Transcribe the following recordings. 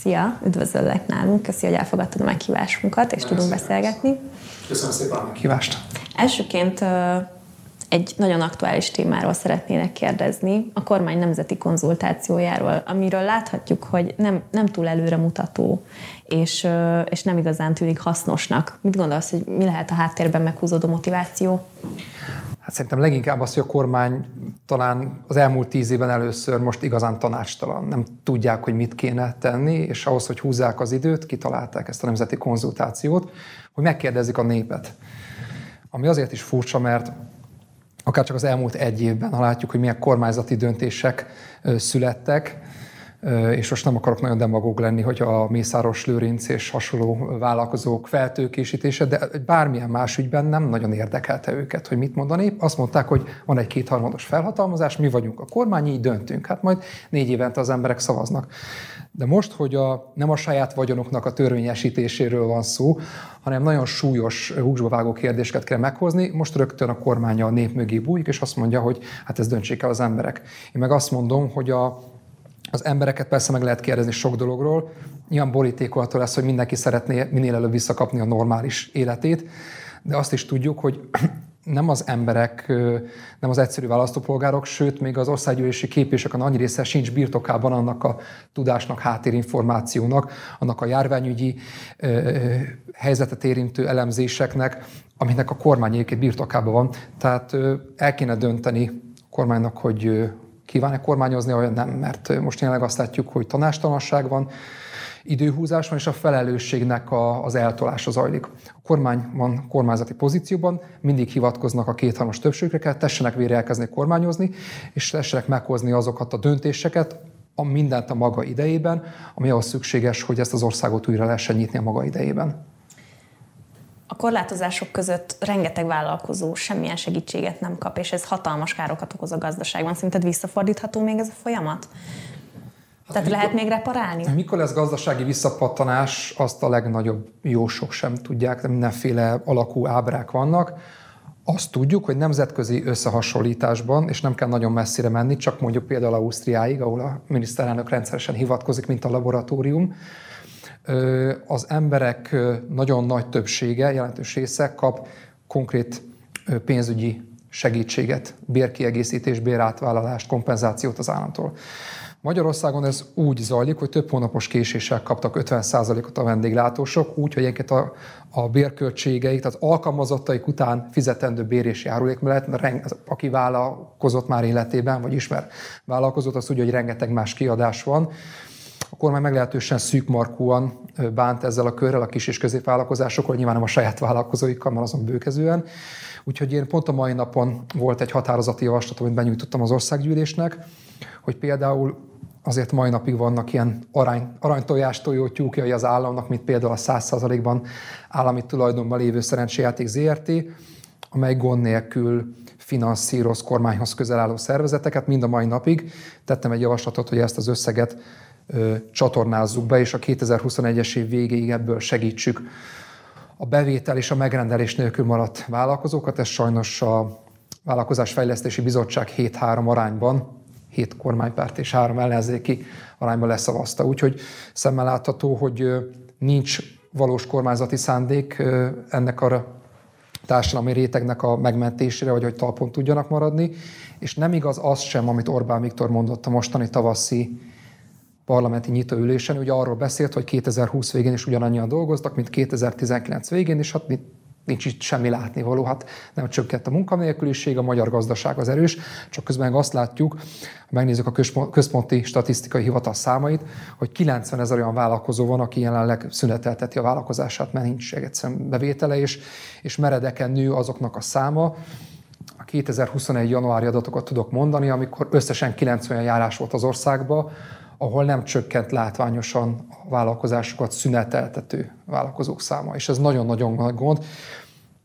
Szia, üdvözöllek nálunk, köszi, hogy elfogadtad a meghívásunkat, és Nagyon tudunk szépen. beszélgetni. Köszönöm szépen a meghívást. Elsőként egy nagyon aktuális témáról szeretnének kérdezni, a kormány nemzeti konzultációjáról, amiről láthatjuk, hogy nem, nem túl előremutató, és, és nem igazán tűnik hasznosnak. Mit gondolsz, hogy mi lehet a háttérben meghúzódó motiváció? Hát szerintem leginkább az, hogy a kormány talán az elmúlt tíz évben először most igazán tanácstalan. Nem tudják, hogy mit kéne tenni, és ahhoz, hogy húzzák az időt, kitalálták ezt a nemzeti konzultációt, hogy megkérdezik a népet. Ami azért is furcsa, mert akár csak az elmúlt egy évben, ha látjuk, hogy milyen kormányzati döntések születtek, és most nem akarok nagyon demagóg lenni, hogy a Mészáros Lőrinc és hasonló vállalkozók feltőkésítése, de bármilyen más ügyben nem nagyon érdekelte őket, hogy mit mondani. Azt mondták, hogy van egy kétharmados felhatalmazás, mi vagyunk a kormány, így döntünk. Hát majd négy évente az emberek szavaznak. De most, hogy a, nem a saját vagyonoknak a törvényesítéséről van szó, hanem nagyon súlyos húsba vágó kérdéseket kell meghozni, most rögtön a kormánya a nép mögé bújik, és azt mondja, hogy hát ez döntsék el az emberek. Én meg azt mondom, hogy a, az embereket persze meg lehet kérdezni sok dologról, nyilván borítékolható lesz, hogy mindenki szeretné minél előbb visszakapni a normális életét, de azt is tudjuk, hogy nem az emberek, nem az egyszerű választópolgárok, sőt, még az országgyűlési képések a nagy része sincs birtokában annak a tudásnak, háttérinformációnak, annak a járványügyi helyzetet érintő elemzéseknek, aminek a kormány egyébként birtokában van. Tehát el kéne dönteni a kormánynak, hogy kíván-e kormányozni, vagy nem, mert most jelenleg azt látjuk, hogy tanástalanság van, időhúzás van, és a felelősségnek a, az eltolása zajlik. A kormány van kormányzati pozícióban, mindig hivatkoznak a kétharmas többségre, kell tessenek végre elkezdeni kormányozni, és tessenek meghozni azokat a döntéseket, a mindent a maga idejében, ami ahhoz szükséges, hogy ezt az országot újra lehessen nyitni a maga idejében. Korlátozások között rengeteg vállalkozó semmilyen segítséget nem kap, és ez hatalmas károkat okoz a gazdaságban. Szerinted visszafordítható még ez a folyamat? Tehát mikor, lehet még reparálni? Mikor lesz gazdasági visszapattanás, azt a legnagyobb jósok sem tudják, de mindenféle alakú ábrák vannak. Azt tudjuk, hogy nemzetközi összehasonlításban, és nem kell nagyon messzire menni, csak mondjuk például Ausztriáig, ahol a miniszterelnök rendszeresen hivatkozik, mint a laboratórium, az emberek nagyon nagy többsége, jelentős része kap konkrét pénzügyi segítséget, bérkiegészítés, bérátvállalást, kompenzációt az államtól. Magyarországon ez úgy zajlik, hogy több hónapos késéssel kaptak 50%-ot a vendéglátósok, úgy, hogy egyébként a, a bérköltségeik, tehát alkalmazottaik után fizetendő bér és járulék mellett, aki vállalkozott már életében, vagy ismer vállalkozott, az úgy, hogy rengeteg más kiadás van. A kormány meglehetősen szűkmarkúan bánt ezzel a körrel a kis és középvállalkozásokkal, nyilván nem a saját vállalkozóikkal, mert azon bőkezően. Úgyhogy én pont a mai napon volt egy határozati javaslat, amit benyújtottam az országgyűlésnek, hogy például azért mai napig vannak ilyen arany, aranytojás tojó tyúkjai az államnak, mint például a 100%-ban állami tulajdonban lévő szerencséjáték ZRT, amely gond nélkül finanszíroz kormányhoz közel álló szervezeteket. Mind a mai napig tettem egy javaslatot, hogy ezt az összeget csatornázzuk be, és a 2021-es év végéig ebből segítsük a bevétel és a megrendelés nélkül maradt vállalkozókat. Ez sajnos a Vállalkozásfejlesztési Bizottság 7-3 arányban hét kormánypárt és három ellenzéki arányban leszavazta. Úgyhogy szemmel látható, hogy nincs valós kormányzati szándék ennek a társadalmi rétegnek a megmentésére, vagy hogy talpon tudjanak maradni, és nem igaz az sem, amit Orbán Viktor mondott a mostani tavaszi parlamenti nyitóülésen, ugye arról beszélt, hogy 2020 végén is ugyanannyian dolgoztak, mint 2019 végén, és hát nincs itt semmi látnivaló. Hát nem csökkent a munkanélküliség, a magyar gazdaság az erős, csak közben azt látjuk, ha megnézzük a központi statisztikai hivatal számait, hogy 90 ezer olyan vállalkozó van, aki jelenleg szünetelteti a vállalkozását, mert nincs egyszerűen bevétele, és, és meredeken nő azoknak a száma, a 2021. januári adatokat tudok mondani, amikor összesen 90 járás volt az országban, ahol nem csökkent látványosan a vállalkozásokat szüneteltető vállalkozók száma. És ez nagyon-nagyon nagy gond.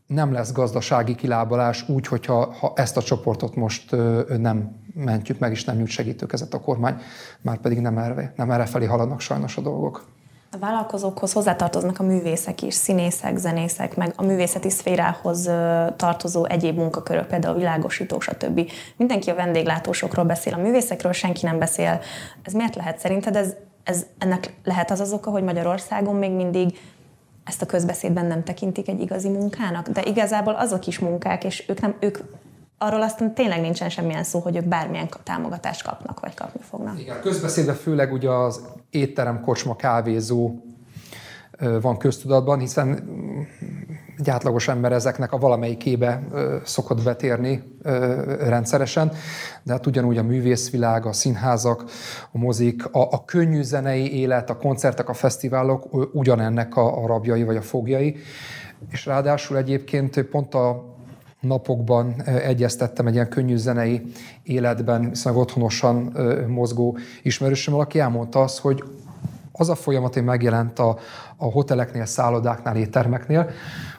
Nem lesz gazdasági kilábalás úgy, hogyha ha ezt a csoportot most nem mentjük meg, és nem nyújt segítőkezet a kormány, már pedig nem erre, nem erre felé haladnak sajnos a dolgok. A vállalkozókhoz hozzátartoznak a művészek is, színészek, zenészek, meg a művészeti szférához tartozó egyéb munkakörök, például a világosítók, stb. Mindenki a vendéglátósokról beszél, a művészekről senki nem beszél. Ez miért lehet szerinted? Ez ez, ennek lehet az az oka, hogy Magyarországon még mindig ezt a közbeszédben nem tekintik egy igazi munkának, de igazából azok is munkák, és ők nem, ők arról aztán tényleg nincsen semmilyen szó, hogy ők bármilyen támogatást kapnak, vagy kapni fognak. Igen, közbeszédben főleg ugye az étterem, kocsma, kávézó van köztudatban, hiszen egy átlagos ember ezeknek a valamelyikébe szokott betérni rendszeresen, de hát ugyanúgy a művészvilág, a színházak, a mozik, a, a könnyű zenei élet, a koncertek, a fesztiválok ugyanennek a, a rabjai vagy a fogjai, és ráadásul egyébként pont a napokban egyeztettem egy ilyen könnyű zenei életben, viszonylag otthonosan mozgó ismerősöm, aki elmondta azt, hogy az a folyamat, hogy megjelent a, a hoteleknél, szállodáknál, éttermeknél,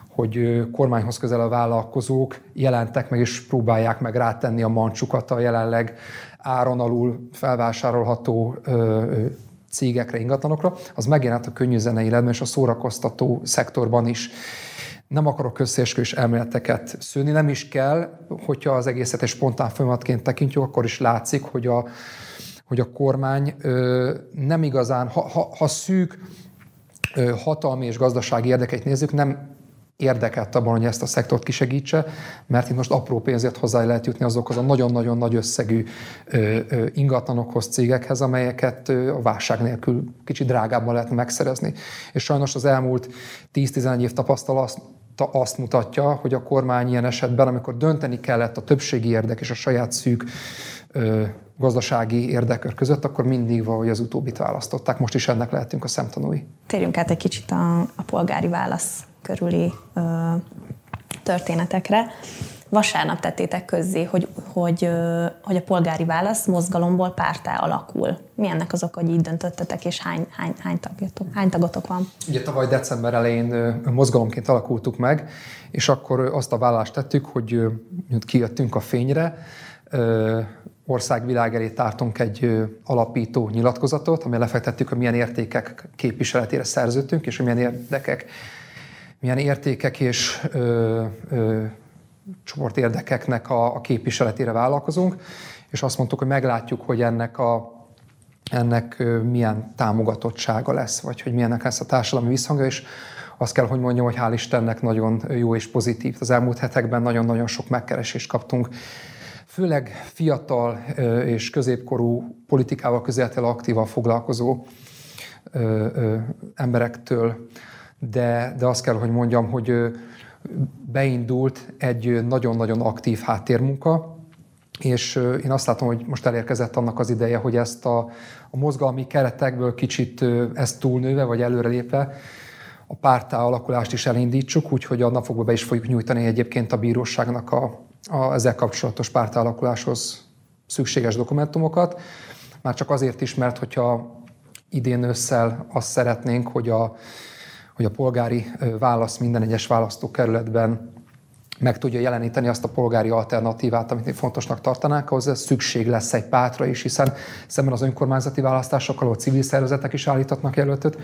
hogy kormányhoz közel a vállalkozók jelentek meg és próbálják meg rátenni a mancsukat a jelenleg áron alul felvásárolható cégekre, ingatlanokra, az megjelent a könnyű zenei életben és a szórakoztató szektorban is. Nem akarok összeesküvés elméleteket szőni, nem is kell, hogyha az egészet egy spontán folyamatként tekintjük, akkor is látszik, hogy a, hogy a kormány ö, nem igazán, ha, ha, ha szűk ö, hatalmi és gazdasági érdekeit nézzük, nem érdekelt abban, hogy ezt a szektort kisegítse, mert itt most apró pénzért hozzá lehet jutni azokhoz a nagyon-nagyon nagy összegű ingatlanokhoz, cégekhez, amelyeket a válság nélkül kicsit drágábban lehet megszerezni. És sajnos az elmúlt 10-11 év tapasztalat azt mutatja, hogy a kormány ilyen esetben, amikor dönteni kellett a többségi érdek és a saját szűk ö, gazdasági érdekör között, akkor mindig valahogy az utóbbit választották. Most is ennek lehetünk a szemtanúi. Térjünk át egy kicsit a, a polgári válasz körüli ö, történetekre. Vasárnap tettétek közzé, hogy, hogy, hogy a polgári válasz mozgalomból pártá alakul. Mi ennek az oka, hogy így döntöttetek, és hány, hány, hány, tagjatok, hány tagotok van? Ugye tavaly december elején mozgalomként alakultuk meg, és akkor azt a vállást tettük, hogy kijöttünk a fényre, országvilág elé tártunk egy alapító nyilatkozatot, amivel lefektettük, hogy milyen értékek képviseletére szerződtünk, és hogy milyen érdekek, milyen értékek és ö, ö, csoportérdekeknek a, a képviseletére vállalkozunk, és azt mondtuk, hogy meglátjuk, hogy ennek a ennek milyen támogatottsága lesz, vagy hogy milyennek lesz a társadalmi visszhangja, és azt kell, hogy mondjam, hogy hál' Istennek nagyon jó és pozitív. Az elmúlt hetekben nagyon-nagyon sok megkeresést kaptunk főleg fiatal és középkorú politikával közeltel aktívan foglalkozó emberektől, de, de azt kell, hogy mondjam, hogy beindult egy nagyon-nagyon aktív háttérmunka, és én azt látom, hogy most elérkezett annak az ideje, hogy ezt a, a mozgalmi keretekből kicsit ezt túlnőve, vagy előrelépve a pártá alakulást is elindítsuk, úgyhogy a napokban be is fogjuk nyújtani egyébként a bíróságnak a, a ezzel kapcsolatos pártállakuláshoz szükséges dokumentumokat. Már csak azért is, mert hogyha idén ősszel azt szeretnénk, hogy a, hogy a polgári válasz minden egyes választókerületben meg tudja jeleníteni azt a polgári alternatívát, amit mi fontosnak tartanánk, ahhoz szükség lesz egy pártra is, hiszen szemben az önkormányzati választásokkal, ahol civil szervezetek is állíthatnak jelöltöt,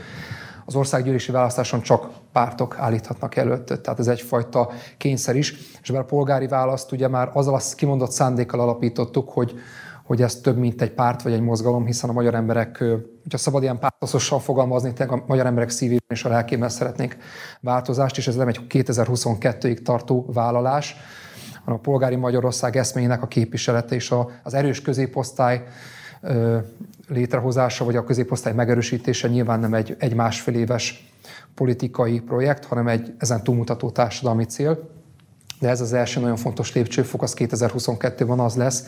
az országgyűlési választáson csak pártok állíthatnak jelöltöt, tehát ez egyfajta kényszer is. És bár a polgári választ ugye már azzal a kimondott szándékkal alapítottuk, hogy hogy ez több, mint egy párt vagy egy mozgalom, hiszen a magyar emberek, hogyha szabad ilyen pártoszosan fogalmazni, a magyar emberek szívében és a lelkében szeretnék változást, és ez nem egy 2022-ig tartó vállalás, hanem a polgári Magyarország eszményének a képviselete és az erős középosztály létrehozása, vagy a középosztály megerősítése nyilván nem egy, egy másfél éves politikai projekt, hanem egy ezen túlmutató társadalmi cél. De ez az első nagyon fontos lépcsőfok, az 2022-ben az lesz,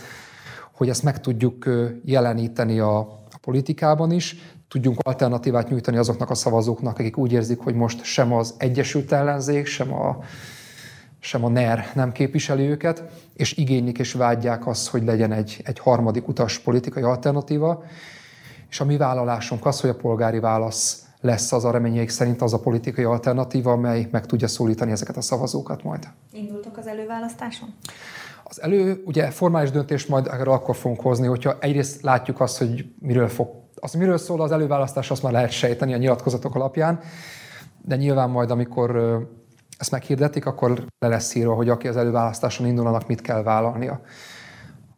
hogy ezt meg tudjuk jeleníteni a, a politikában is, tudjunk alternatívát nyújtani azoknak a szavazóknak, akik úgy érzik, hogy most sem az Egyesült Ellenzék, sem a sem a NER nem képviseli őket, és igénylik és vágyják azt, hogy legyen egy, egy harmadik utas politikai alternatíva, és a mi vállalásunk az, hogy a polgári válasz lesz az a reményeik szerint az a politikai alternatíva, amely meg tudja szólítani ezeket a szavazókat majd. Indultok az előválasztáson? Az elő, ugye formális döntést majd erről akkor fogunk hozni, hogyha egyrészt látjuk azt, hogy miről fog, az miről szól az előválasztás, azt már lehet sejteni a nyilatkozatok alapján, de nyilván majd, amikor ezt meghirdetik, akkor le lesz írva, hogy aki az előválasztáson indul, annak mit kell vállalnia.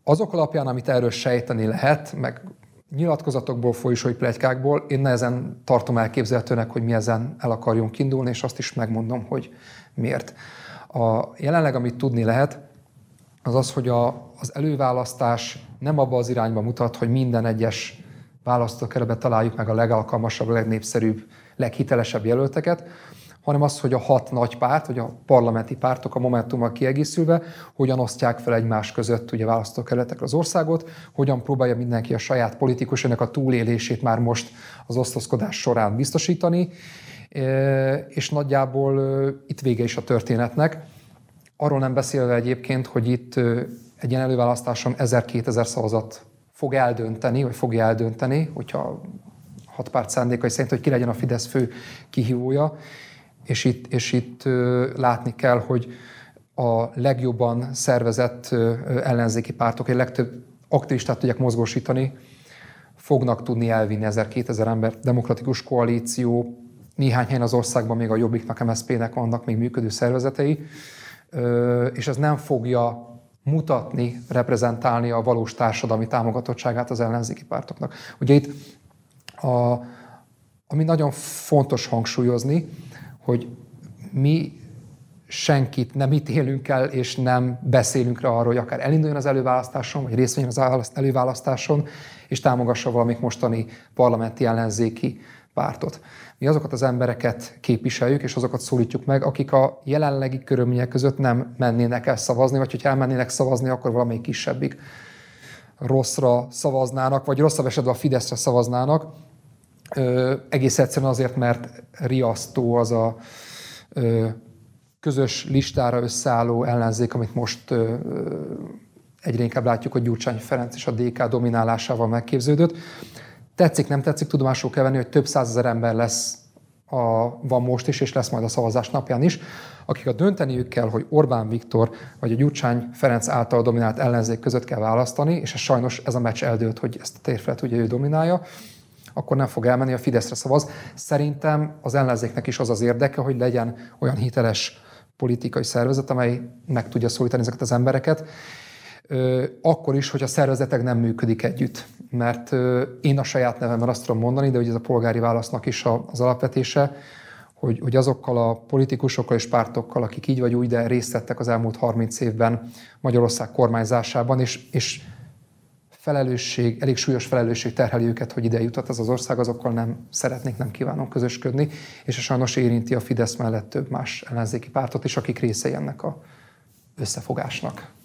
Azok alapján, amit erről sejteni lehet, meg nyilatkozatokból, folyosói plegykákból én nehezen tartom elképzelhetőnek, hogy mi ezen el akarjunk indulni, és azt is megmondom, hogy miért. A, jelenleg, amit tudni lehet, az az, hogy a, az előválasztás nem abba az irányba mutat, hogy minden egyes választókerületben találjuk meg a legalkalmasabb, legnépszerűbb, leghitelesebb jelölteket, hanem az, hogy a hat nagy párt, vagy a parlamenti pártok a Momentummal kiegészülve, hogyan osztják fel egymás között ugye választókerületekre az országot, hogyan próbálja mindenki a saját politikusának a túlélését már most az osztozkodás során biztosítani, és nagyjából itt vége is a történetnek. Arról nem beszélve egyébként, hogy itt egy ilyen előválasztáson 1000-2000 szavazat fog eldönteni, vagy fogja eldönteni, hogyha hat párt szándékai szerint, hogy ki legyen a Fidesz fő kihívója, és itt, és itt látni kell, hogy a legjobban szervezett ellenzéki pártok, egy legtöbb aktivistát tudják mozgósítani, fognak tudni elvinni 1000-2000 ember. Demokratikus koalíció, néhány helyen az országban még a Jobbiknak, MSZP-nek vannak még működő szervezetei, és ez nem fogja mutatni, reprezentálni a valós társadalmi támogatottságát az ellenzéki pártoknak. Ugye itt, a, ami nagyon fontos hangsúlyozni, hogy mi senkit nem ítélünk el, és nem beszélünk rá arról, hogy akár elinduljon az előválasztáson, vagy részt az előválasztáson, és támogassa valamik mostani parlamenti ellenzéki pártot. Mi azokat az embereket képviseljük, és azokat szólítjuk meg, akik a jelenlegi körülmények között nem mennének el szavazni, vagy hogy elmennének szavazni, akkor valamelyik kisebbik rosszra szavaznának, vagy rosszabb esetben a Fideszre szavaznának, Ö, egész egyszerűen azért, mert riasztó az a ö, közös listára összeálló ellenzék, amit most ö, egyre inkább látjuk, hogy Gyurcsány Ferenc és a DK dominálásával megképződött. Tetszik, nem tetszik, tudomásul kell venni, hogy több százezer ember lesz a, van most is, és lesz majd a szavazás napján is, akik a dönteniük kell, hogy Orbán Viktor vagy a Gyurcsány Ferenc által dominált ellenzék között kell választani, és ez sajnos ez a meccs eldőlt, hogy ezt a térfelet ugye ő dominálja akkor nem fog elmenni, a Fideszre szavaz. Szerintem az ellenzéknek is az az érdeke, hogy legyen olyan hiteles politikai szervezet, amely meg tudja szólítani ezeket az embereket, akkor is, hogy a szervezetek nem működik együtt. Mert én a saját nevemben azt tudom mondani, de hogy ez a polgári válasznak is az alapvetése, hogy, hogy azokkal a politikusokkal és pártokkal, akik így vagy úgy, de részt vettek az elmúlt 30 évben Magyarország kormányzásában, és, és felelősség, elég súlyos felelősség terheli őket, hogy ide jutott ez az ország, azokkal nem szeretnék, nem kívánom közösködni, és a sajnos érinti a Fidesz mellett több más ellenzéki pártot is, akik részei ennek a összefogásnak.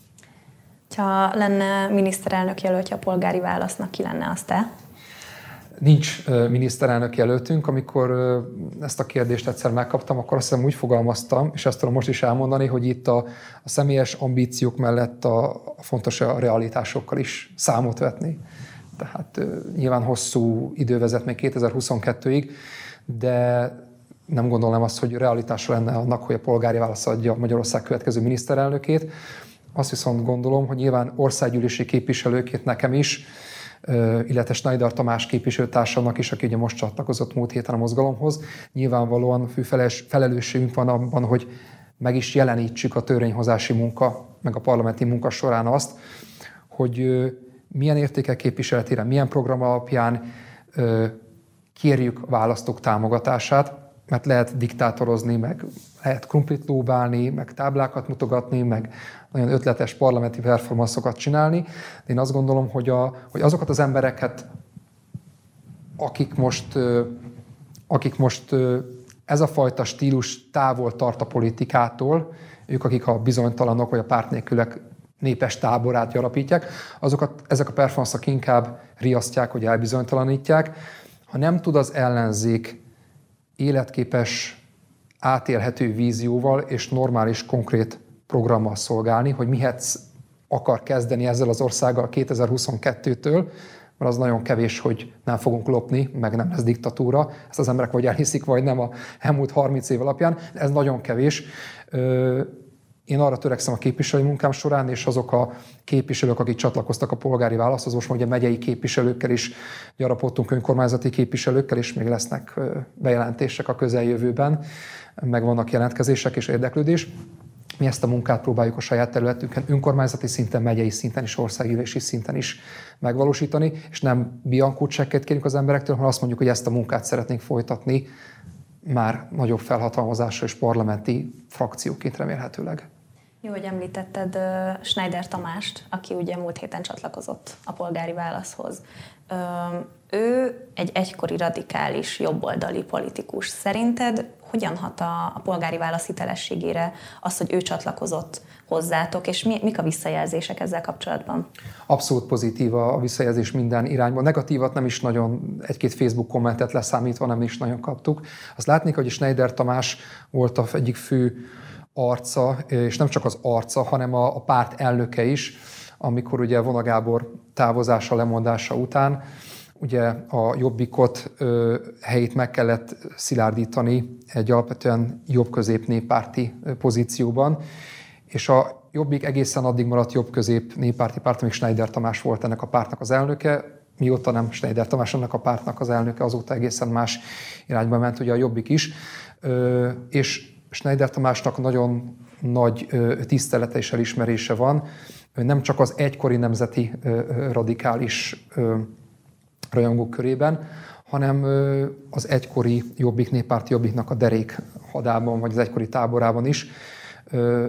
Ha lenne miniszterelnök jelöltje a polgári válasznak, ki lenne azt te? Nincs miniszterelnök jelöltünk. Amikor ezt a kérdést egyszer megkaptam, akkor azt hiszem úgy fogalmaztam, és ezt tudom most is elmondani, hogy itt a, a személyes ambíciók mellett a, a fontos a realitásokkal is számot vetni. Tehát nyilván hosszú idő még 2022-ig, de nem gondolom azt, hogy realitásra lenne annak, hogy a polgári válasz adja Magyarország következő miniszterelnökét. Azt viszont gondolom, hogy nyilván országgyűlési képviselőként nekem is illetve Schneider Tamás képviselőtársamnak is, aki ugye most csatlakozott múlt héten a mozgalomhoz. Nyilvánvalóan fő felelősségünk van abban, hogy meg is jelenítsük a törvényhozási munka, meg a parlamenti munka során azt, hogy milyen értékek képviseletére, milyen program alapján kérjük a választók támogatását, mert lehet diktátorozni, meg lehet krumplit lóbálni, meg táblákat mutogatni, meg nagyon ötletes parlamenti performanszokat csinálni. De én azt gondolom, hogy, a, hogy azokat az embereket, akik most, akik most ez a fajta stílus távol tart a politikától, ők, akik a bizonytalanok vagy a pártnélkülek népes táborát gyarapítják, azokat ezek a performanszok inkább riasztják, hogy elbizonytalanítják. Ha nem tud az ellenzék életképes, átélhető vízióval és normális, konkrét programmal szolgálni, hogy mihez akar kezdeni ezzel az országgal 2022-től, mert az nagyon kevés, hogy nem fogunk lopni, meg nem lesz diktatúra. Ezt az emberek vagy elhiszik, vagy nem a elmúlt 30 év alapján. Ez nagyon kevés. Én arra törekszem a képviselői munkám során, és azok a képviselők, akik csatlakoztak a polgári válaszhoz, most ugye megyei képviselőkkel is gyarapodtunk, önkormányzati képviselőkkel, és még lesznek bejelentések a közeljövőben, meg vannak jelentkezések és érdeklődés mi ezt a munkát próbáljuk a saját területünkön, önkormányzati szinten, megyei szinten és országgyűlési szinten is megvalósítani, és nem biankó csekket kérünk az emberektől, hanem azt mondjuk, hogy ezt a munkát szeretnénk folytatni már nagyobb felhatalmazással és parlamenti frakcióként remélhetőleg. Jó, hogy említetted Schneider Tamást, aki ugye múlt héten csatlakozott a polgári válaszhoz. Ő egy egykori radikális jobboldali politikus. Szerinted hogyan hat a, a polgári válasz hitelességére az, hogy ő csatlakozott hozzátok, és mi, mik a visszajelzések ezzel kapcsolatban? Abszolút pozitív a visszajelzés minden irányban. Negatívat nem is nagyon, egy-két Facebook kommentet leszámítva nem is nagyon kaptuk. Azt látnék, hogy Schneider Tamás volt a egyik fő arca, és nem csak az arca, hanem a, a párt elnöke is, amikor ugye Vona Gábor távozása, lemondása után ugye a jobbikot ö, helyét meg kellett szilárdítani egy alapvetően jobb-közép néppárti pozícióban, és a Jobbik egészen addig maradt jobb-közép néppárti párt, amíg Schneider Tamás volt ennek a pártnak az elnöke, mióta nem Schneider Tamás ennek a pártnak az elnöke, azóta egészen más irányba ment ugye a Jobbik is, ö, és Schneider Tamásnak nagyon nagy tisztelete és elismerése van, nem csak az egykori nemzeti radikális rajongók körében, hanem az egykori Jobbik néppárti Jobbiknak a derék hadában, vagy az egykori táborában is.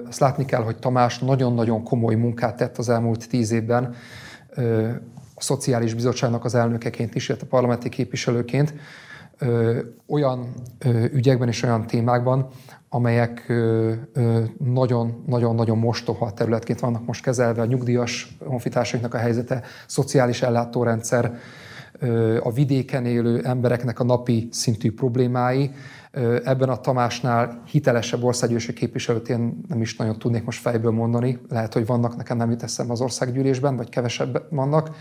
Azt látni kell, hogy Tamás nagyon-nagyon komoly munkát tett az elmúlt tíz évben a Szociális Bizottságnak az elnökeként is, illetve a parlamenti képviselőként, olyan ügyekben és olyan témákban, amelyek nagyon-nagyon-nagyon mostoha területként vannak most kezelve, a nyugdíjas honfitársainknak a helyzete, szociális ellátórendszer, a vidéken élő embereknek a napi szintű problémái. Ebben a Tamásnál hitelesebb országgyűlési képviselőt én nem is nagyon tudnék most fejből mondani. Lehet, hogy vannak, nekem nem jut eszembe az országgyűlésben, vagy kevesebb vannak.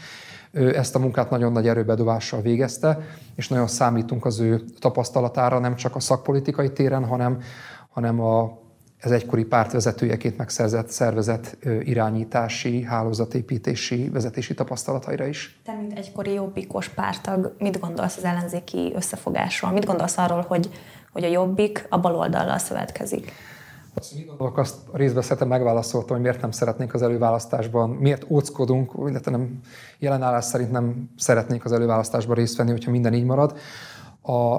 Ezt a munkát nagyon nagy erőbedobással végezte, és nagyon számítunk az ő tapasztalatára nem csak a szakpolitikai téren, hanem, hanem a, ez egykori pártvezetőjeként megszerzett szervezet irányítási, hálózatépítési, vezetési tapasztalataira is. Te, mint egykori jobbikos pártag, mit gondolsz az ellenzéki összefogásról? Mit gondolsz arról, hogy, hogy a jobbik a baloldallal szövetkezik? Azt, mit gondolok, azt részbeszéltem megválaszoltam, hogy miért nem szeretnénk az előválasztásban, miért óckodunk, illetve nem jelenállás szerint nem szeretnénk az előválasztásban részt venni, hogyha minden így marad. A,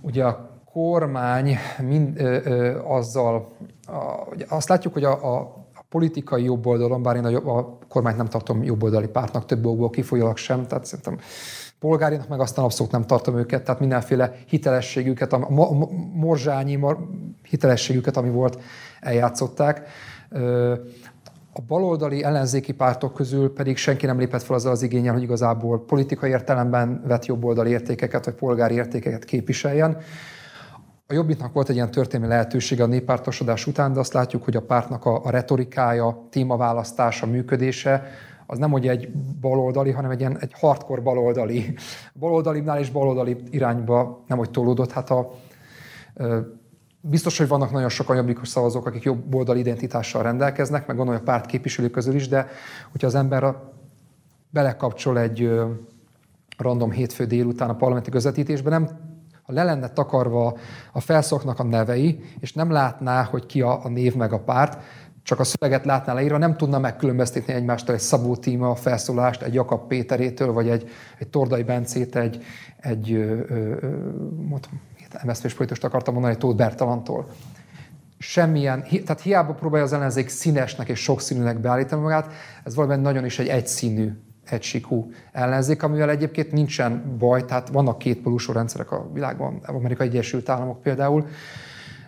ugye a kormány mind, ö, ö, azzal, a, ugye azt látjuk, hogy a, a, politikai jobb oldalon, bár én a, a kormányt nem tartom jobboldali pártnak több okból kifolyólag sem, tehát szerintem polgárinak meg aztán abszolút nem tartom őket, tehát mindenféle hitelességüket, a morzsányi hitelességüket, ami volt, eljátszották. A baloldali ellenzéki pártok közül pedig senki nem lépett fel azzal az igényel, hogy igazából politikai értelemben vett jobboldali értékeket, vagy polgári értékeket képviseljen. A Jobbiknak volt egy ilyen történelmi lehetősége a néppártosodás után, de azt látjuk, hogy a pártnak a, a retorikája, témaválasztása, működése az nem hogy egy baloldali, hanem egy ilyen egy hardcore baloldali. Baloldalibnál és baloldali irányba nem hogy tolódott. Hát a, biztos, hogy vannak nagyon sokan jobbikos szavazók, akik jobb oldali identitással rendelkeznek, meg gondolom a párt képviselők közül is, de hogyha az ember belekapcsol egy random hétfő délután a parlamenti közvetítésbe, nem ha le lenne takarva a felszoknak a nevei, és nem látná, hogy ki a, a név meg a párt, csak a szöveget látná leírva, nem tudna megkülönböztetni egymástól egy Szabó Tíma felszólást, egy Jakab Péterétől, vagy egy, egy Tordai Bencét, egy, egy ö, ö, mondom, MSZP-s politiust akartam mondani, egy Tóth Bertalantól. Semmilyen, tehát hiába próbálja az ellenzék színesnek és sokszínűnek beállítani magát, ez valami nagyon is egy egyszínű, egysíkú ellenzék, amivel egyébként nincsen baj, tehát vannak két rendszerek a világban, Amerikai Egyesült Államok például,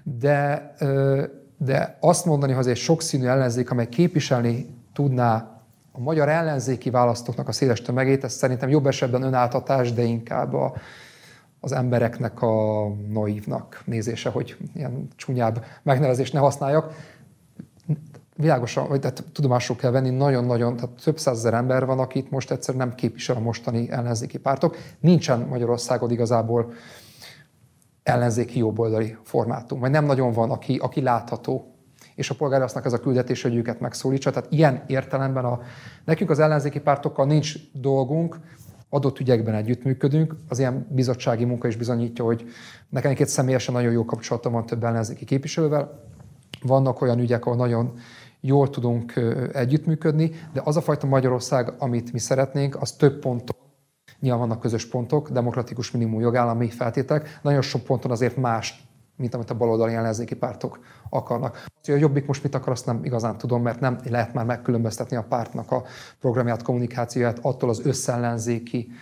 de ö, de azt mondani, hogy ez egy sokszínű ellenzék, amely képviselni tudná a magyar ellenzéki választóknak a széles tömegét, ez szerintem jobb esetben önáltatás, de inkább a, az embereknek a naívnak nézése, hogy ilyen csúnyább megnevezést ne használjak. Világosan, vagy tehát tudomásul kell venni, nagyon-nagyon, tehát több százezer ember van, akit most egyszerűen nem képvisel a mostani ellenzéki pártok. Nincsen Magyarországon igazából ellenzéki jobboldali formátum, vagy nem nagyon van, aki, aki látható. És a polgárasznak ez a küldetés, hogy őket megszólítsa. Tehát ilyen értelemben a, nekünk az ellenzéki pártokkal nincs dolgunk, adott ügyekben együttműködünk. Az ilyen bizottsági munka is bizonyítja, hogy nekem egy személyesen nagyon jó kapcsolatom van több ellenzéki képviselővel. vannak olyan ügyek, ahol nagyon jól tudunk együttműködni, de az a fajta Magyarország, amit mi szeretnénk, az több ponton Nyilván vannak közös pontok, demokratikus minimum jogállami feltételek, nagyon sok ponton azért más, mint amit a baloldali ellenzéki pártok akarnak. Hogy a Jobbik most mit akar, azt nem igazán tudom, mert nem lehet már megkülönböztetni a pártnak a programját, kommunikációját attól az összellenzéki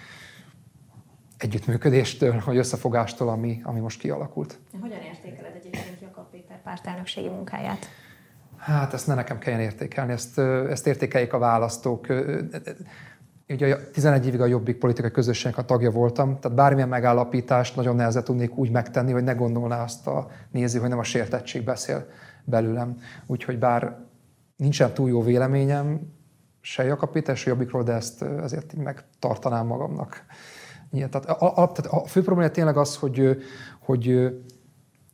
együttműködéstől, vagy összefogástól, ami, ami most kialakult. Hogyan értékeled egyébként Jakab Péter pártelnökségi munkáját? Hát ezt ne nekem kelljen értékelni, ezt, ezt értékeljék a választók. Ugye 11 évig a Jobbik politikai közösségnek a tagja voltam, tehát bármilyen megállapítást nagyon nehezen tudnék úgy megtenni, hogy ne gondolná azt a néző, hogy nem a sértettség beszél belőlem. Úgyhogy bár nincsen túl jó véleményem, se Jakab se Jobbikról, de ezt azért megtartanám magamnak. Igen, tehát a, a, tehát a fő probléma tényleg az, hogy, hogy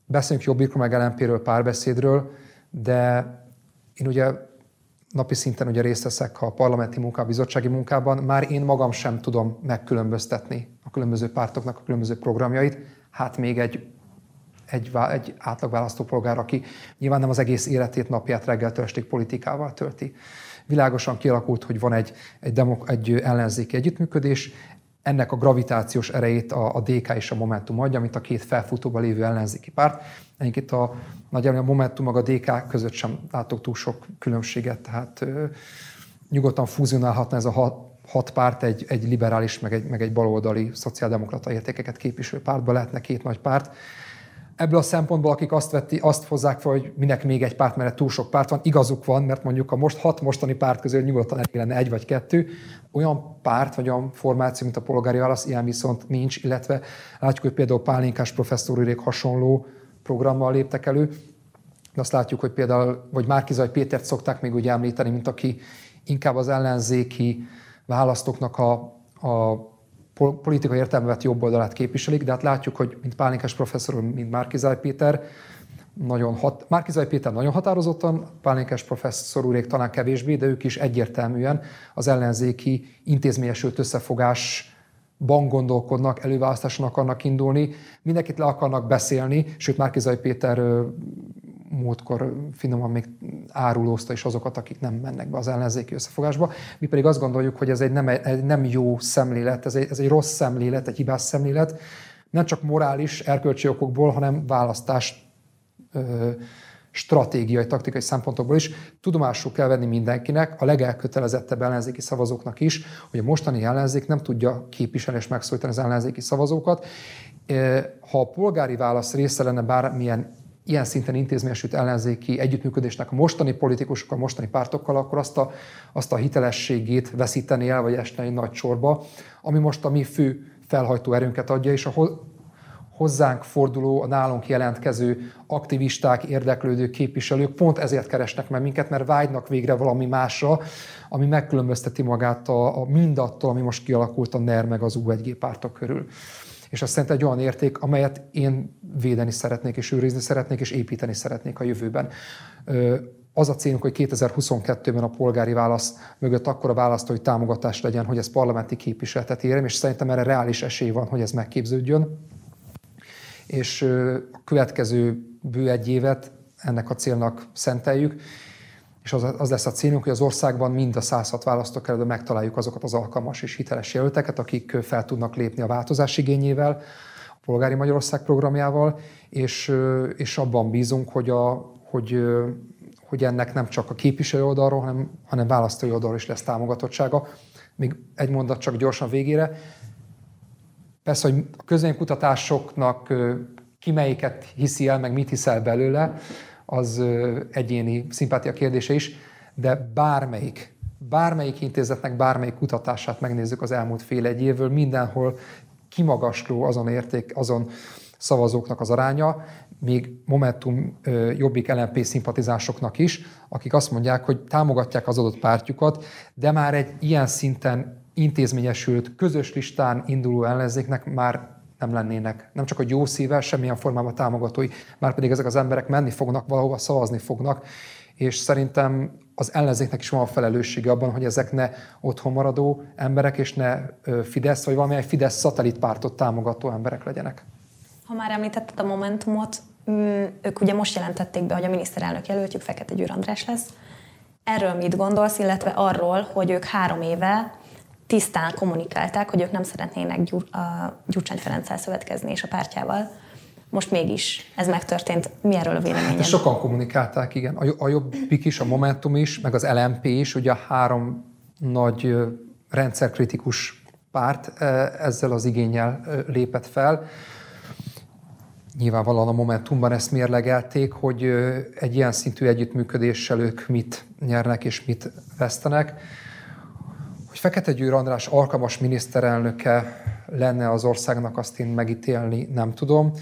beszélünk Jobbikról, meg LNP-ről, párbeszédről, de én ugye napi szinten ugye részt veszek a parlamenti munka, a bizottsági munkában, már én magam sem tudom megkülönböztetni a különböző pártoknak a különböző programjait, hát még egy, egy, egy átlag választópolgár, aki nyilván nem az egész életét, napját reggeltől estig politikával tölti. Világosan kialakult, hogy van egy, egy, demok, egy ellenzéki együttműködés, ennek a gravitációs erejét a, a DK és a Momentum adja, mint a két felfutóban lévő ellenzéki párt. Egyébként a, nagyjából a Momentum meg a DK között sem látok túl sok különbséget, tehát ö, nyugodtan fúzionálhatna ez a hat, hat párt egy, egy liberális, meg egy, meg egy baloldali szociáldemokrata értékeket képviselő pártba lehetne két nagy párt. Ebből a szempontból, akik azt, vetti, azt hozzák fel, hogy minek még egy párt, mert túl sok párt van, igazuk van, mert mondjuk a most hat mostani párt közül nyugodtan elég lenne egy vagy kettő. Olyan párt vagy olyan formáció, mint a polgári válasz, ilyen viszont nincs, illetve látjuk, hogy például Pálinkás professzor hasonló programmal léptek elő, de azt látjuk, hogy például, vagy Márkizaj Pétert szokták még úgy említeni, mint aki inkább az ellenzéki választóknak a, a politikai értelmevet jobb oldalát képviselik, de hát látjuk, hogy mint Pálinkás professzor, mint Márkizaj Péter, nagyon hat, Márkizaj Péter nagyon határozottan, Pálinkás professzor úrék talán kevésbé, de ők is egyértelműen az ellenzéki intézményesült összefogásban gondolkodnak, előválasztáson akarnak indulni, mindenkit le akarnak beszélni, sőt Márkizaj Péter múltkor finoman még árulózta is azokat, akik nem mennek be az ellenzéki összefogásba. Mi pedig azt gondoljuk, hogy ez egy nem, egy nem jó szemlélet, ez egy, ez egy rossz szemlélet, egy hibás szemlélet, nem csak morális, erkölcsi okokból, hanem választás ö, stratégiai, taktikai szempontokból is. Tudomásul kell venni mindenkinek, a legelkötelezettebb ellenzéki szavazóknak is, hogy a mostani ellenzék nem tudja képviselni és megszólítani az ellenzéki szavazókat. Ha a polgári válasz része lenne bármilyen ilyen szinten intézményesült ellenzéki együttműködésnek a mostani politikusokkal, a mostani pártokkal, akkor azt a, azt a hitelességét veszíteni el, vagy esne egy nagy sorba, ami most a mi fő felhajtó erőnket adja, és a hozzánk forduló, a nálunk jelentkező aktivisták, érdeklődő képviselők pont ezért keresnek meg minket, mert vágynak végre valami másra, ami megkülönbözteti magát a, a mindattól, ami most kialakult a NER meg az U1G pártok körül és azt szerintem egy olyan érték, amelyet én védeni szeretnék, és őrizni szeretnék, és építeni szeretnék a jövőben. Az a célunk, hogy 2022-ben a polgári válasz mögött akkora választói támogatás legyen, hogy ez parlamenti képviseletet érem, és szerintem erre reális esély van, hogy ez megképződjön. És a következő bő egy évet ennek a célnak szenteljük, és az, az lesz a célunk, hogy az országban mind a 106 választókerületben megtaláljuk azokat az alkalmas és hiteles jelölteket, akik fel tudnak lépni a változás igényével, a Polgári Magyarország programjával, és, és abban bízunk, hogy, a, hogy, hogy ennek nem csak a képviselő oldalról, hanem, hanem választói oldalról is lesz támogatottsága. Még egy mondat csak gyorsan végére. Persze, hogy a közvénykutatásoknak ki melyiket hiszi el, meg mit hiszel belőle, az egyéni szimpátia kérdése is, de bármelyik, bármelyik intézetnek bármelyik kutatását megnézzük az elmúlt fél egy évből, mindenhol kimagasló azon érték, azon szavazóknak az aránya, még Momentum Jobbik LNP szimpatizásoknak is, akik azt mondják, hogy támogatják az adott pártjukat, de már egy ilyen szinten intézményesült, közös listán induló ellenzéknek már nem lennének, nem csak a jó szívvel, semmilyen formában támogatói, már pedig ezek az emberek menni fognak, valahova szavazni fognak, és szerintem az ellenzéknek is van a felelőssége abban, hogy ezek ne otthon maradó emberek, és ne Fidesz, vagy valamilyen Fidesz szatellitpártot támogató emberek legyenek. Ha már említetted a Momentumot, mm, ők ugye most jelentették be, hogy a miniszterelnök jelöltjük Fekete Győr András lesz. Erről mit gondolsz, illetve arról, hogy ők három éve tisztán kommunikálták, hogy ők nem szeretnének Gyur, a Gyurcsány Ferenccel szövetkezni és a pártjával. Most mégis ez megtörtént. Mi erről a véleményed? Hát sokan kommunikálták, igen. A, Jobbik is, a Momentum is, meg az LMP is, ugye a három nagy rendszerkritikus párt ezzel az igényel lépett fel. Nyilvánvalóan a Momentumban ezt mérlegelték, hogy egy ilyen szintű együttműködéssel ők mit nyernek és mit vesztenek. Hogy Fekete Győr András alkalmas miniszterelnöke lenne az országnak, azt én megítélni nem tudom.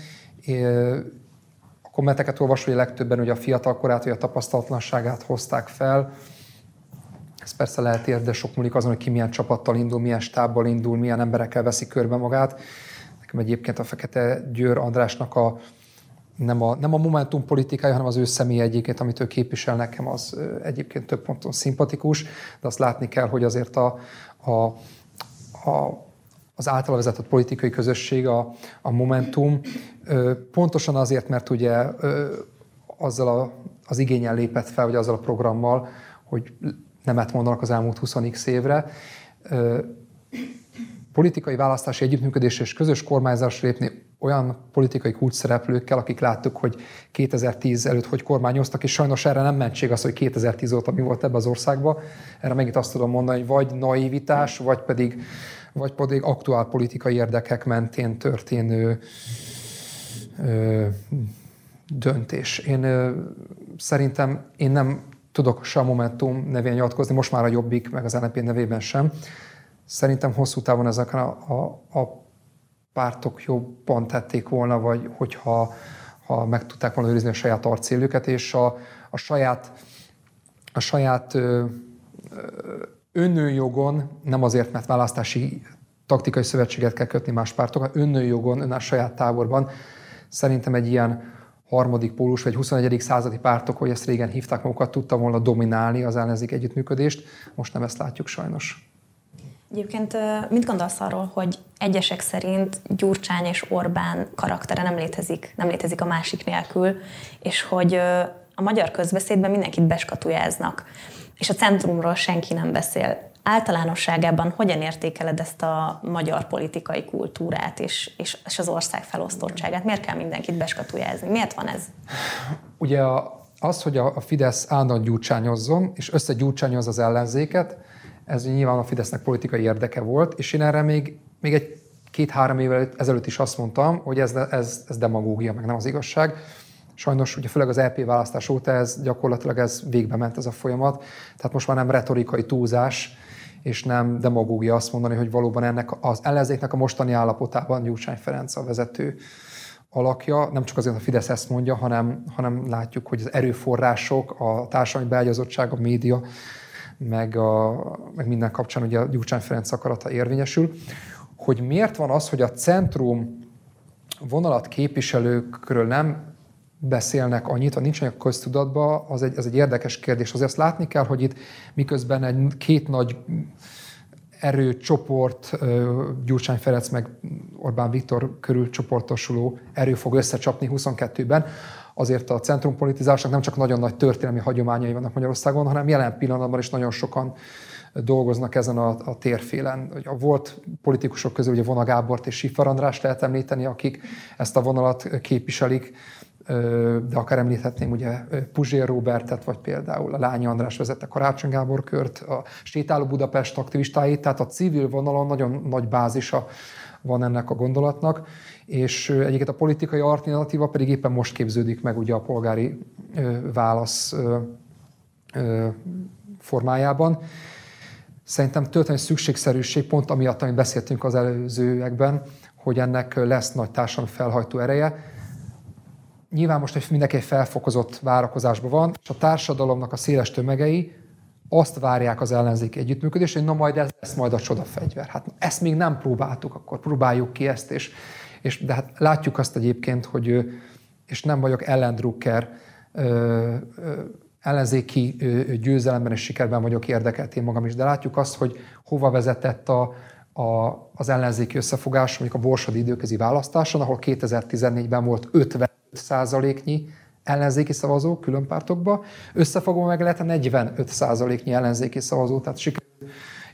A kommenteket hogy legtöbben ugye a fiatal korát, vagy a tapasztalatlanságát hozták fel. Ez persze lehet ér, de sok múlik azon, hogy ki milyen csapattal indul, milyen stábbal indul, milyen emberekkel veszi körbe magát. Nekem egyébként a Fekete Győr Andrásnak a nem a, nem a Momentum politikája, hanem az ő személy egyébként, amit ő képvisel nekem, az egyébként több ponton szimpatikus, de azt látni kell, hogy azért a, a, a az általa vezetett politikai közösség, a, a Momentum, pontosan azért, mert ugye azzal a, az igényel lépett fel, vagy azzal a programmal, hogy nemet mondanak az elmúlt 20 évre, politikai választási együttműködés és közös kormányzásra lépni olyan politikai szereplőkkel, akik láttuk, hogy 2010 előtt hogy kormányoztak, és sajnos erre nem mentség az, hogy 2010 óta mi volt ebbe az országba. Erre megint azt tudom mondani, hogy vagy naivitás, vagy pedig, vagy pedig aktuál politikai érdekek mentén történő ö, döntés. Én ö, szerintem én nem tudok se a Momentum nevén nyilatkozni, most már a Jobbik, meg az NLP nevében sem. Szerintem hosszú távon ezek a, a, a pártok jobban tették volna, vagy hogyha ha meg tudták volna őrizni a saját arcélüket, és a, a saját, a saját ö, önnőjogon, nem azért, mert választási taktikai szövetséget kell kötni más pártokkal, önnőjogon, ön a saját táborban szerintem egy ilyen harmadik pólus vagy 21. századi pártok, hogy ezt régen hívták magukat, tudta volna dominálni az ellenzék együttműködést. Most nem ezt látjuk sajnos. Egyébként mit gondolsz arról, hogy egyesek szerint Gyurcsány és Orbán karaktere nem létezik, nem létezik a másik nélkül, és hogy a magyar közbeszédben mindenkit beskatujáznak, és a centrumról senki nem beszél. Általánosságában hogyan értékeled ezt a magyar politikai kultúrát és, és, az ország felosztottságát? Miért kell mindenkit beskatujázni? Miért van ez? Ugye a, az, hogy a Fidesz állandóan gyurcsányozzon, és összegyurcsányoz az ellenzéket, ez nyilván a Fidesznek politikai érdeke volt, és én erre még, még egy két-három évvel ezelőtt is azt mondtam, hogy ez, ez, ez demagógia, meg nem az igazság. Sajnos ugye főleg az EP választás óta ez gyakorlatilag ez végbe ment ez a folyamat, tehát most már nem retorikai túlzás, és nem demagógia azt mondani, hogy valóban ennek az ellenzéknek a mostani állapotában Gyurcsány Ferenc a vezető alakja, nem csak azért a Fidesz ezt mondja, hanem, hanem látjuk, hogy az erőforrások, a társadalmi beágyazottság, a média, meg, a, meg minden kapcsán ugye a Gyurcsány Ferenc akarata érvényesül, hogy miért van az, hogy a centrum vonalat képviselőkről nem beszélnek annyit, vagy nincs olyan köztudatban, az egy, az egy érdekes kérdés. Azért azt látni kell, hogy itt miközben egy két nagy erőcsoport, Gyurcsány Ferenc meg Orbán Viktor körül csoportosuló erő fog összecsapni 22-ben, azért a centrumpolitizásnak nem csak nagyon nagy történelmi hagyományai vannak Magyarországon, hanem jelen pillanatban is nagyon sokan dolgoznak ezen a, a térfélen. A volt politikusok közül ugye Vona Gábort és Sifar András lehet említeni, akik ezt a vonalat képviselik, de akár említhetném ugye Puzsér Robertet, vagy például a Lányi András vezette Karácsony Gábor kört, a Sétáló Budapest aktivistáit, tehát a civil vonalon nagyon nagy bázisa van ennek a gondolatnak, és egyébként a politikai alternatíva pedig éppen most képződik meg ugye a polgári válasz formájában. Szerintem történelmi szükségszerűség pont amiatt, amit beszéltünk az előzőekben, hogy ennek lesz nagy társadalmi felhajtó ereje. Nyilván most mindenki egy felfokozott várakozásban van, és a társadalomnak a széles tömegei azt várják az ellenzék együttműködést, hogy na majd ez lesz majd a csodafegyver. Hát ezt még nem próbáltuk, akkor próbáljuk ki ezt, és, és de hát látjuk azt egyébként, hogy és nem vagyok ellendrucker, ellenzéki győzelemben és sikerben vagyok érdekelt én magam is, de látjuk azt, hogy hova vezetett a, a, az ellenzéki összefogás, mondjuk a borsodi időközi választáson, ahol 2014-ben volt 50 százaléknyi ellenzéki szavazó külön pártokba, összefogva meg lehet 45 százaléknyi ellenzéki szavazó, tehát sikerült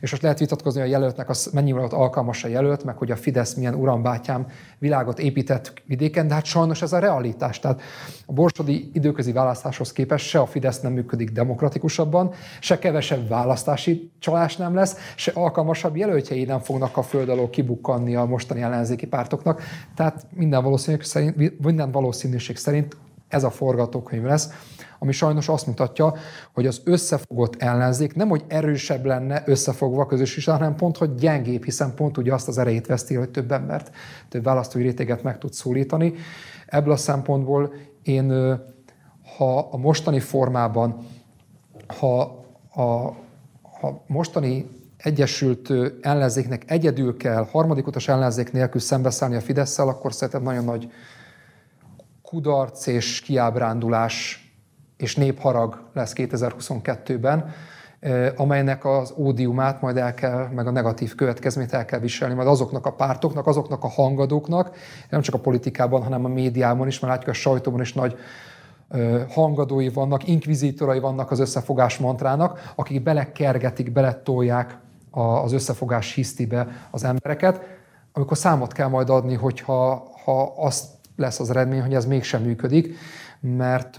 és most lehet vitatkozni, a jelöltnek az mennyivel volt alkalmas a jelölt, meg hogy a Fidesz milyen urambátyám világot épített vidéken, de hát sajnos ez a realitás. Tehát a borsodi időközi választáshoz képest se a Fidesz nem működik demokratikusabban, se kevesebb választási csalás nem lesz, se alkalmasabb jelöltjei nem fognak a föld alól kibukkanni a mostani ellenzéki pártoknak. Tehát minden valószínűség szerint, minden valószínűség szerint ez a forgatókönyv lesz ami sajnos azt mutatja, hogy az összefogott ellenzék nem, hogy erősebb lenne összefogva közös is, hanem pont, hogy gyengébb, hiszen pont ugye azt az erejét veszti, hogy több embert, több választói réteget meg tud szólítani. Ebből a szempontból én, ha a mostani formában, ha a, a mostani egyesült ellenzéknek egyedül kell harmadik utas ellenzék nélkül szembeszállni a fidesz akkor szerintem nagyon nagy kudarc és kiábrándulás és népharag lesz 2022-ben, amelynek az ódiumát majd el kell, meg a negatív következményt el kell viselni, majd azoknak a pártoknak, azoknak a hangadóknak, nem csak a politikában, hanem a médiában is, mert látjuk a sajtóban is nagy hangadói vannak, inkvizítorai vannak az összefogás mantrának, akik belekergetik, beletolják az összefogás hisztibe az embereket, amikor számot kell majd adni, hogyha ha azt lesz az eredmény, hogy ez mégsem működik, mert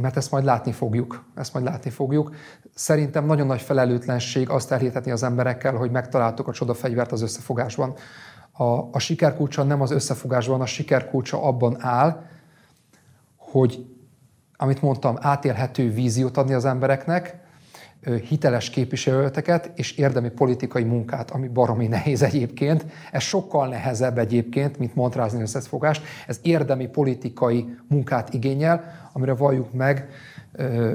mert ezt majd látni fogjuk. Ezt majd látni fogjuk. Szerintem nagyon nagy felelőtlenség azt elhitetni az emberekkel, hogy megtaláltuk a csodafegyvert az összefogásban. A, a sikerkulcsa nem az összefogásban, a sikerkulcsa abban áll, hogy, amit mondtam, átélhető víziót adni az embereknek, hiteles képviselőteket és érdemi politikai munkát, ami baromi nehéz egyébként. Ez sokkal nehezebb egyébként, mint montrázni összefogást. Ez érdemi politikai munkát igényel, amire valljuk meg,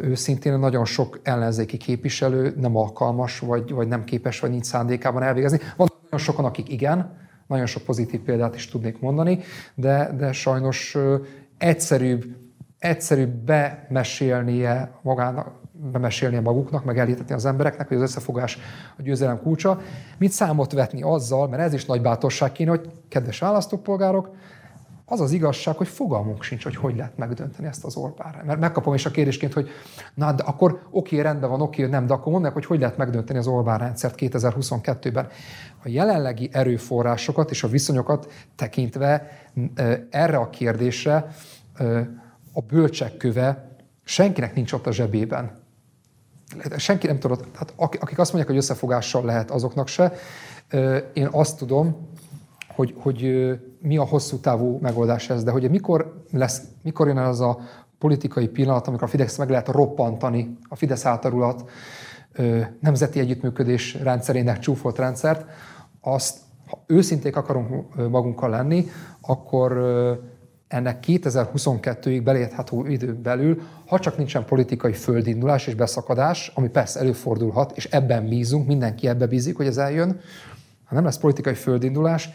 őszintén nagyon sok ellenzéki képviselő nem alkalmas, vagy, vagy nem képes, vagy nincs szándékában elvégezni. Van nagyon sokan, akik igen, nagyon sok pozitív példát is tudnék mondani, de, de sajnos egyszerűbb, egyszerűbb bemesélnie magának, bemesélnie maguknak, meg elhitetni az embereknek, hogy az összefogás a győzelem kulcsa, mit számot vetni azzal, mert ez is nagy bátorság kéne, hogy kedves választópolgárok, az az igazság, hogy fogalmunk sincs, hogy hogy lehet megdönteni ezt az Orbán. Mert megkapom is a kérdésként, hogy na, de akkor oké, rendben van, oké, nem, de akkor mondják, hogy hogy lehet megdönteni az Orbán rendszert 2022-ben. A jelenlegi erőforrásokat és a viszonyokat tekintve erre a kérdésre a bölcsek köve senkinek nincs ott a zsebében. Senki nem tudott, hát akik azt mondják, hogy összefogással lehet, azoknak se. Én azt tudom, hogy, hogy mi a hosszú távú megoldás ez, de hogy mikor, lesz, mikor jön az a politikai pillanat, amikor a Fidesz meg lehet roppantani a Fidesz általulat nemzeti együttműködés rendszerének csúfolt rendszert, azt, ha őszinték akarunk magunkkal lenni, akkor ennek 2022-ig belérthető időn belül, ha csak nincsen politikai földindulás és beszakadás, ami persze előfordulhat, és ebben bízunk, mindenki ebbe bízik, hogy ez eljön, ha nem lesz politikai földindulás,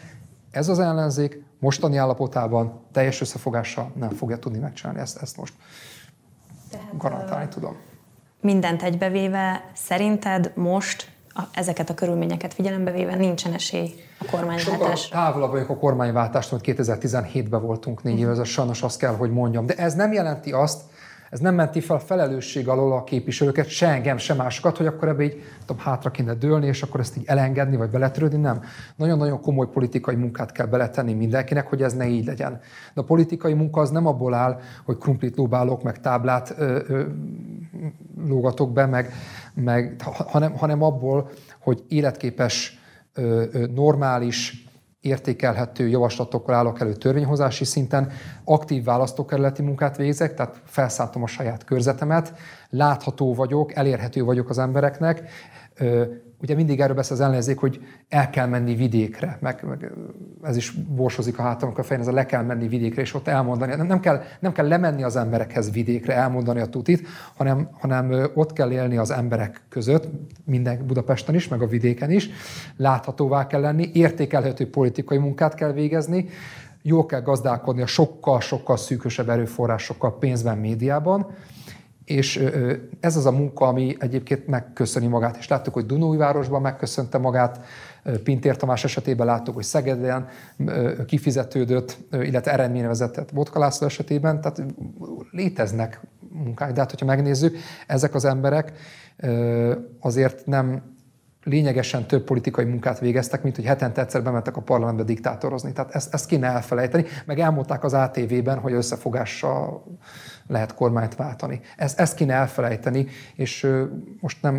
ez az ellenzék mostani állapotában teljes összefogással nem fogja tudni megcsinálni ezt, ezt most. Tehát, garantálni tudom. Mindent egybevéve, szerinted most a, ezeket a körülményeket figyelembe véve nincsen esély a kormányváltásra? Távolabb vagyok a kormányváltást, hogy 2017-ben voltunk négy éve, sajnos azt kell, hogy mondjam. De ez nem jelenti azt, ez nem menti fel a felelősség alól a képviselőket, se engem, se másokat, hogy akkor ebbe így tudom, hátra kéne dőlni, és akkor ezt így elengedni, vagy beletörődni. Nem. Nagyon-nagyon komoly politikai munkát kell beletenni mindenkinek, hogy ez ne így legyen. De a politikai munka az nem abból áll, hogy krumplit lóbálok, meg táblát ö, ö, lógatok be, meg, meg, hanem, hanem abból, hogy életképes, ö, ö, normális, értékelhető javaslatokkal állok elő törvényhozási szinten, aktív választókerületi munkát végzek, tehát felszálltam a saját körzetemet, látható vagyok, elérhető vagyok az embereknek, ugye mindig erről beszél az ellenzék, hogy el kell menni vidékre, meg, meg ez is borsozik a hátamok a fején, ez a le kell menni vidékre, és ott elmondani. Nem, nem, kell, nem kell lemenni az emberekhez vidékre, elmondani a tutit, hanem, hanem ott kell élni az emberek között, minden Budapesten is, meg a vidéken is, láthatóvá kell lenni, értékelhető politikai munkát kell végezni, jól kell gazdálkodni a sokkal-sokkal szűkösebb erőforrásokkal pénzben, médiában, és ez az a munka, ami egyébként megköszöni magát. És láttuk, hogy Dunóvárosban megköszönte magát, Pintér Tamás esetében láttuk, hogy Szegeden kifizetődött, illetve eredményre vezetett Botka László esetében, tehát léteznek munkák, de hát hogyha megnézzük, ezek az emberek azért nem lényegesen több politikai munkát végeztek, mint hogy hetente egyszer bementek a parlamentbe diktátorozni. Tehát ezt, ezt kéne elfelejteni, meg elmondták az ATV-ben, hogy összefogással lehet kormányt váltani. Ezt, ezt kéne elfelejteni, és most nem,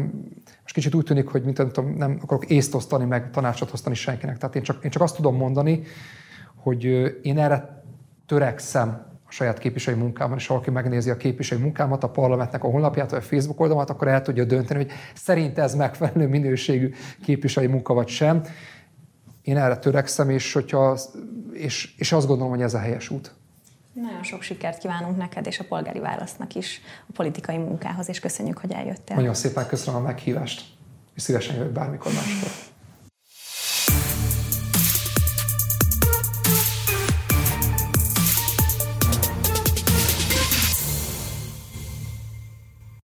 most kicsit úgy tűnik, hogy mint nem, tudom, nem akarok észt osztani, meg tanácsot osztani senkinek. Tehát én csak, én csak azt tudom mondani, hogy én erre törekszem saját képviselői munkában, és valaki megnézi a képviselői munkámat, a parlamentnek a honlapját, vagy a Facebook oldalmat, akkor el tudja dönteni, hogy szerint ez megfelelő minőségű képviselői munka vagy sem. Én erre törekszem, és, hogyha, és, és azt gondolom, hogy ez a helyes út. Nagyon sok sikert kívánunk neked és a polgári választnak is a politikai munkához, és köszönjük, hogy eljöttél. Nagyon szépen köszönöm a meghívást, és szívesen jövök bármikor máskor.